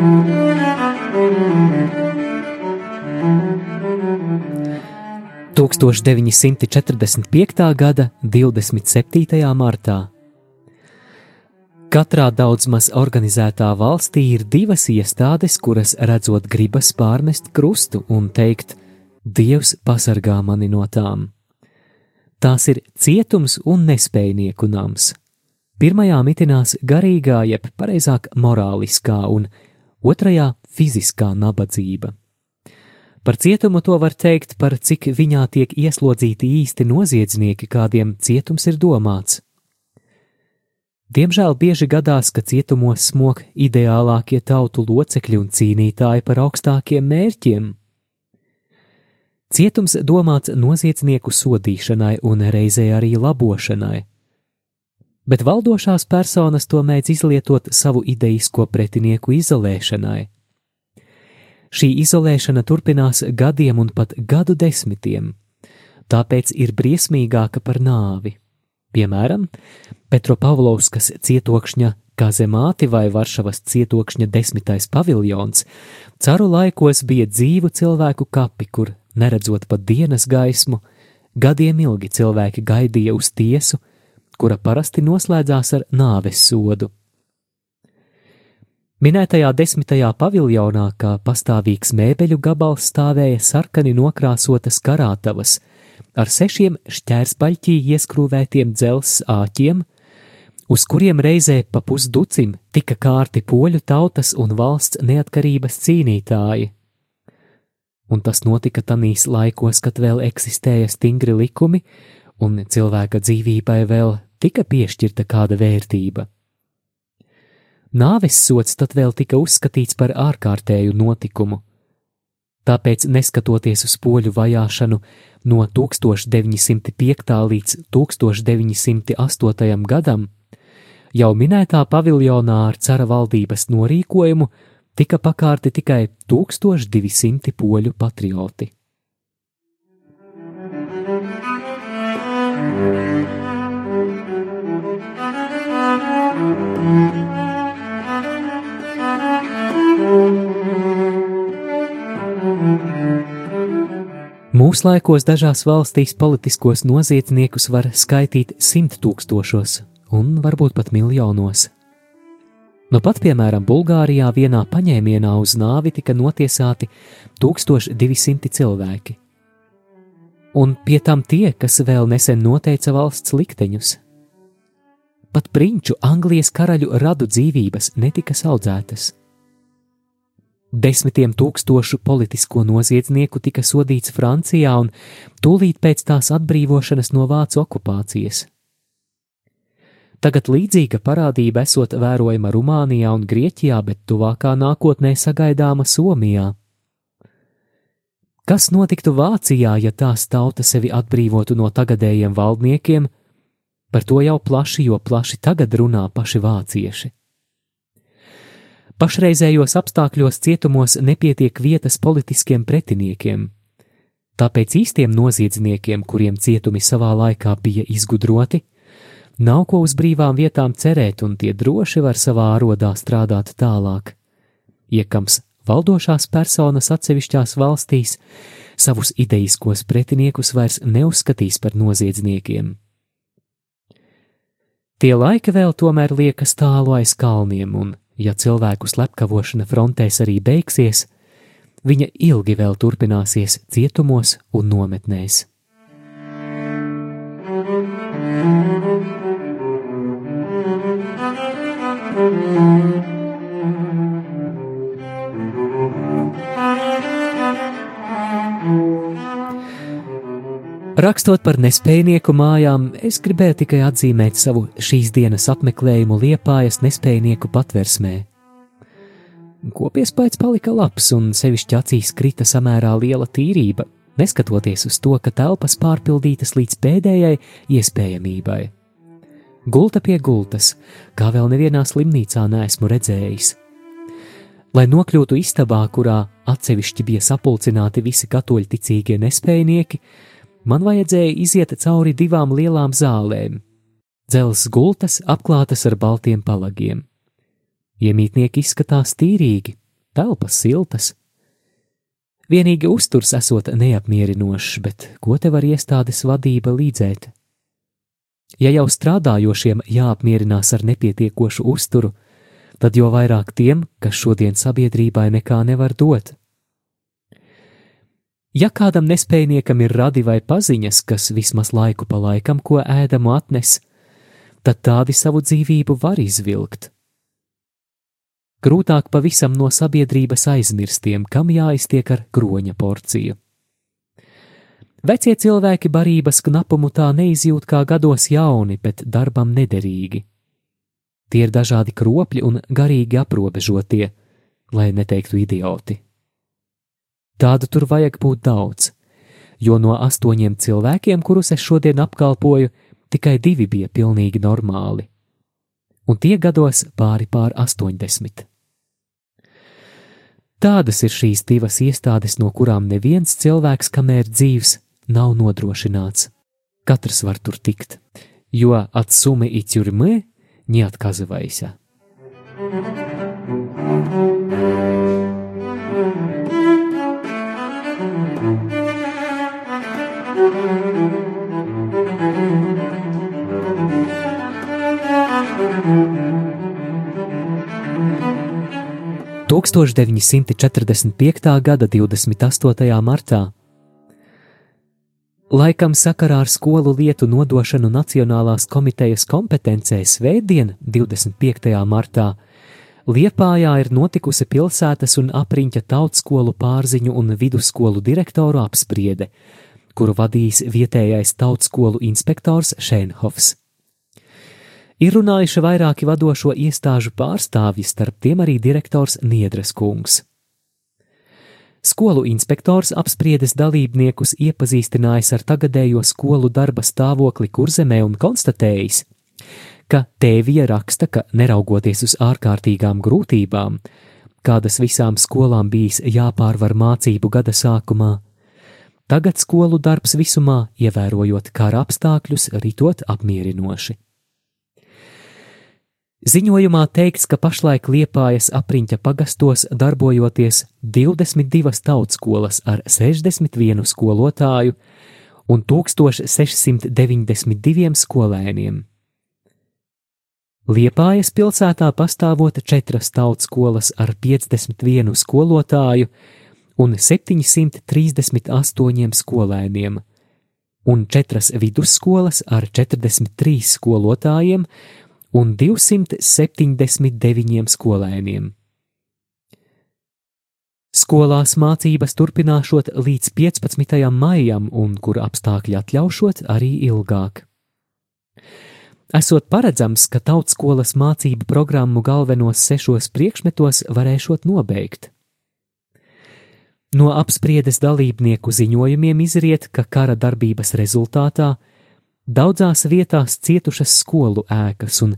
1945. gada 27. martā. Katrā daudzmaz organizētā valstī ir divas iestādes, kuras redzot gribas pārmest krustu un teikt: Dievs pasargā mani no tām. Tās ir cietums un nespējnieku nams. Pirmajā mitinās garīgā, jeb pareizāk morāliskā, un otrajā fiziskā nabadzība. Par cietumu to var teikt, par cik viņā tiek ieslodzīti īsti noziedznieki, kādiem cietums ir domāts. Diemžēl bieži gadās, ka cietumos smok ideālākie tautu locekļi un cīnītāji par augstākiem mērķiem. Cietums domāts noziedznieku sodīšanai un reizē arī labošanai, bet valdošās personas to mēdz izlietot savu ideisko pretinieku izolēšanai. Šī izolēšana turpinās gadiem un pat gadu desmitiem, tāpēc ir briesmīgāka par nāvi. Piemēram, Petropavlovskas cietokšņa kazemāti vai Varšavas cietokšņa desmitais paviljons caru laikos bija dzīvu cilvēku kapi, kur, neredzot pat dienas gaismu, gadiem ilgi cilvēki gaidīja uz tiesu, kura parasti noslēdzās ar nāves sodu. Minētajā desmitajā paviljonā, kā pastāvīgs mēbeļu gabals, stāvēja sarkani nokrāsotas karātavas ar sešiem šķērspaļķī ieskrūvētiem dzelzs āķiem, uz kuriem reizē pa pusducim tika kārti poļu tautas un valsts neatkarības cīnītāji. Un tas notika tanīs laikos, kad vēl eksistēja stingri likumi, un cilvēka dzīvībai vēl tika piešķirta kāda vērtība. Nāves sots tad vēl tika uzskatīts par ārkārtēju notikumu. Tāpēc, neskatoties uz poļu vajāšanu no 1905. līdz 1908. gadam, jau minētā paviljonā ar cara valdības norīkojumu tika pakārti tikai 1200 poļu patrioti. Thank Mūsdienās dažās valstīs politiskos noziedzniekus var skaitīt simt tūkstošos un varbūt pat miljonos. Nu pat, piemēram, Bulgārijā vienā paņēmienā uz nāvi tika notiesāti 1200 cilvēki. Un pie tam tie, kas vēl nesen noteica valsts likteņus. Pat prinču Anglijas karaļu radu dzīvības netika audzētas. Desmitiem tūkstošu politisko noziedznieku tika sodīts Francijā un tūlīt pēc tās atbrīvošanas no vācu okupācijas. Tagad līdzīga parādība esot vērojama Rumānijā un Grieķijā, bet tuvākā nākotnē sagaidāma Somijā. Kas notiktu Vācijā, ja tās tauta sevi atbrīvotu no tagadējiem valdniekiem? Par to jau plaši, jo plaši tagad runā paši vācieši. Pašreizējos apstākļos cietumos nepietiek vietas politiskiem pretiniekiem. Tāpēc īstiem noziedzniekiem, kuriem cietumi savā laikā bija izgudroti, nav ko uz brīvām vietām cerēt, un tie droši var savā arodā strādāt tālāk. Iekams valdošās personas atsevišķās valstīs savus ideiskos pretiniekus vairs neuzskatīs par noziedzniekiem. Tie laiki vēl tomēr liekas tālu aiz kalniem, un ja cilvēku slepkavošana frontēs arī beigsies, viņa ilgi vēl turpināsies cietumos un nometnēs. Rakstot par nespējnieku mājām, es gribēju tikai atzīmēt savu šīs dienas apmeklējumu Liepājas nespējnieku patversmē. Kopiespējas palika labs, un sevišķi acīs krita samērā liela tīrība, neskatoties uz to, ka telpas pārpildītas līdz pēdējai iespējamībai. Gulta pie gultas, kā vēl nevienā slimnīcā neesmu redzējis. Lai nokļūtu istabā, kurā atsevišķi bija sapulcināti visi katoļticīgie nespējnieki, man vajadzēja iziet cauri divām lielām zālēm. Dzels gultas apklātas ar baltiem palagiem. Iemītnieki izskatās tīrīgi, telpas siltas. Vienīgi uzturs esot neapmierinošs, bet ko te var iestādes vadība līdzēt? Ja jau strādājošiem jāapmierinās ar nepietiekošu uzturu, tad jo vairāk tiem, kas šodien sabiedrībai nekā nevar dot. Ja kādam nespējniekam ir radi vai paziņas, kas vismaz laiku pa laikam ko ēdamu atnes, tad tādi savu dzīvību var izvilkt. Grūtāk pavisam no sabiedrības aizmirstiem, kam jāiztiek ar kroņa porciju. Vecie cilvēki barības knapumu tā neizjūt kā gados jauni, bet darbam nederīgi. Tie ir dažādi kropļi un garīgi aprobežotie, lai neteiktu idioti. Tādu tur vajag būt daudz, jo no astoņiem cilvēkiem, kurus es šodien apkalpoju, tikai divi bija pilnīgi normāli, un tie gados pāri pār astoņdesmit. Tādas ir šīs divas iestādes, no kurām neviens cilvēks, kamēr dzīves, nav nodrošināts. Katrs var tur tikt, jo от сумы и тюрьмы не отказывайся. Tūkstoš 945. gada 28. martā Laikam sakarā ar skolu lietu nodošanu Nacionālās komitejas kompetencē Svētdien, 25. martā, Liepājā ir notikusi pilsētas un apriņķa tautskolu pārziņu un vidusskolu direktoru apspriede, kuru vadījis vietējais tautskolu inspektors Šēnhofs. Ir runājuši vairāki vadošo iestāžu pārstāvji, starp tiem arī direktors Niedres kungs. Skolu inspektors apspriedes dalībniekus iepazīstinājis ar tagadējo skolu darba stāvokli kurzemē un konstatējis, ka tēvija raksta, ka neraugoties uz ārkārtīgām grūtībām, kādas visām skolām bijis jāpārvar mācību gada sākumā, tagad skolu darbs visumā, ievērojot kara apstākļus, ritot apmierinoši. Ziņojumā teikts, ka pašlaik Liepājas apriņķa pagastos darbojoties 22 tautskolas ar 61 skolotāju un 1692 skolēniem. Liepājas pilsētā pastāvot četras tautskolas ar 51 skolotāju un 738 skolēniem, un četras vidusskolas ar 43 skolotājiem un 279 skolēniem. Skolās mācības turpināšot līdz 15. maijam, un kur apstākļi atļaušot arī ilgāk. Esot paredzams, ka tautskolas mācību programmu galvenos sešos priekšmetos varēšot nobeigt. No apspriedes dalībnieku ziņojumiem izriet, ka kara darbības rezultātā Daudzās vietās cietušas skolu ēkas un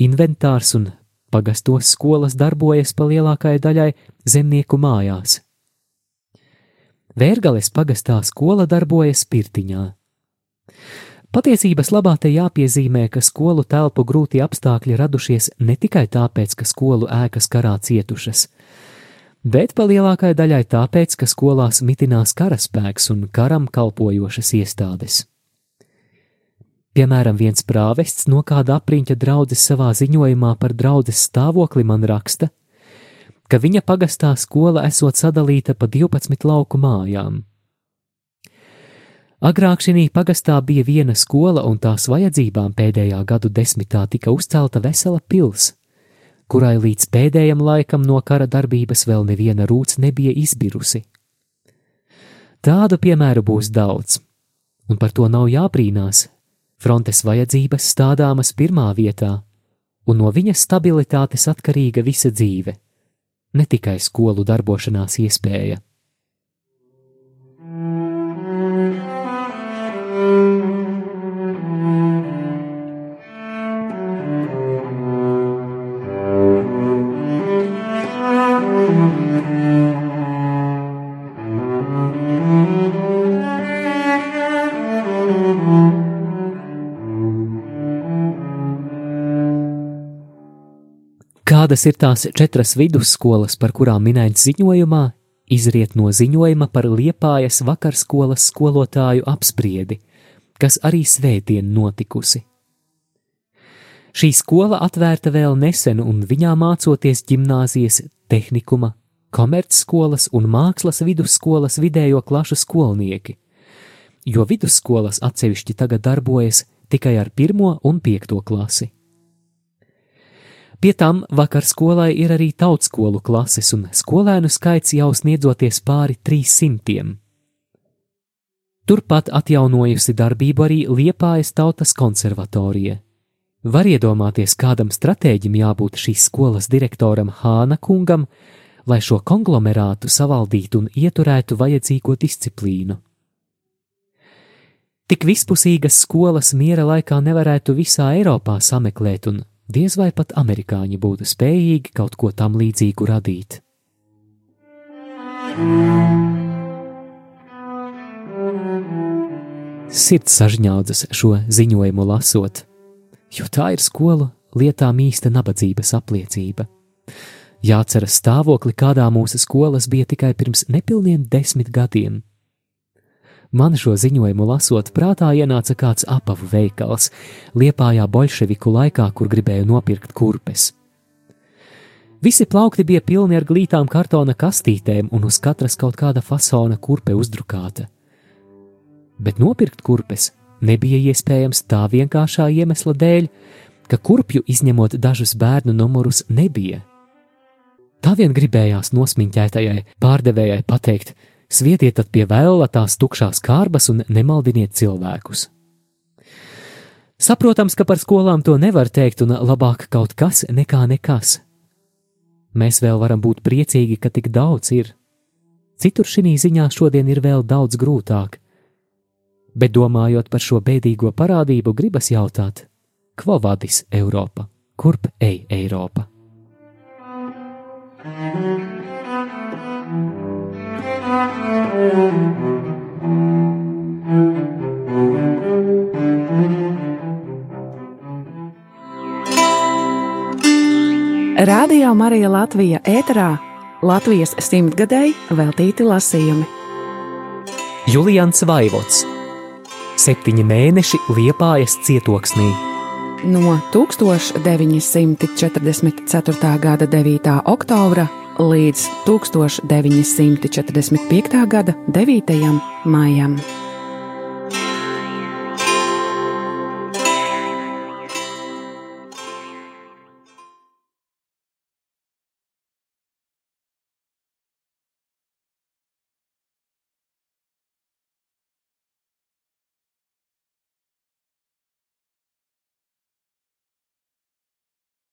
inventārs un pagastos skolas darbojas pa lielākajai daļai zemnieku mājās. Vērgales pagastā skola darbojas Pirtiņā. Patiesības labā te jāpiezīmē, ka skolu telpu grūti apstākļi radušies ne tikai tāpēc, ka skolu ēkas karā cietušas, bet pa lielākajai daļai tāpēc, ka skolās mitinās karaspēks un karam kalpojošas iestādes. Piemēram, viens prāvests no kāda apriņķa draudzes savā ziņojumā par draudzes stāvokli man raksta, ka viņa pagastā skola esot sadalīta pa 12 lauku mājām. Agrāk šī pagastā bija viena skola, un tās vajadzībām pēdējā gadu desmitā tika uzcelta vesela pils, kurai līdz pēdējam laikam no kara darbības vēl neviena rūts nebija izbirusi. Tādu piemēru būs daudz, un par to nav jābrīnās. Frontes vajadzības stādāmas pirmā vietā, un no viņas stabilitātes atkarīga visa dzīve, ne tikai skolu darbošanās iespēja. Kādas ir tās četras vidusskolas, par kurām minēts ziņojumā, izriet no ziņojuma par Liepājas vakarskolas skolotāju apspriedi, kas arī svētdien notikusi. Šī skola atvērta vēl nesen, un viņā mācoties gimnāzijas, tehnikuma, komercskolas un mākslas vidusskolas vidējo klašu skolnieki, jo vidusskolas atsevišķi tagad darbojas tikai ar pirmo un piekto klasi. Pie tam vakar skolai ir arī tautskolu klases, un skolēnu skaits jau sniedzoties pāri 300. Turpat atjaunojusi darbību arī Liepājas tautas konservatorija. Var iedomāties, kādam stratēģim jābūt šīs skolas direktoram Hāna kungam, lai šo konglomerātu savaldītu un ieturētu vajadzīgo disciplīnu. Tik vispusīgas skolas miera laikā nevarētu visā Eiropā sameklēt, un diez vai pat amerikāņi būtu spējīgi kaut ko tam līdzīgu radīt. Sirds sažņaudzas šo ziņojumu lasot, jo tā ir skolu lietām īsta nabadzības apliecība. Jāceras stāvokli, kādā mūsu skolas bija tikai pirms nepilniem desmit gadiem Man šo ziņojumu lasot, prātā ienāca kāds apavu veikals, liepājā bolševiku laikā, kur gribēju nopirkt kurpes. Visi plaukti bija pilni ar glītām kartona kastītēm, un uz katras kaut kāda fasona kurpe uzdrukāta. Bet nopirkt kurpes nebija iespējams tā vienkāršā iemesla dēļ, ka kurpju izņemot dažus bērnu numurus nebija. Tā vien gribējās nosmiņķētajai pārdevējai pateikt, Svietiet tad pie vēla tās tukšās kārbas un nemaldiniet cilvēkus. Saprotams, ka par skolām to nevar teikt, un labāk kaut kas nekā nekas. Mēs vēl varam būt priecīgi, ka tik daudz ir. Citur šī ziņā šodien ir vēl daudz grūtāk. Bet domājot par šo bēdīgo parādību, gribas jautāt, ko vadīs Eiropa, kurp ej Eiropa? thank you Radio Marija Latvija ēterā Latvijas simtgadēji veltīti lasījumi. Julians Vaivots Septiņi mēneši Liepājas cietoksnī. No 1944. gada 9. oktobra līdz 1945. gada 9. maijam.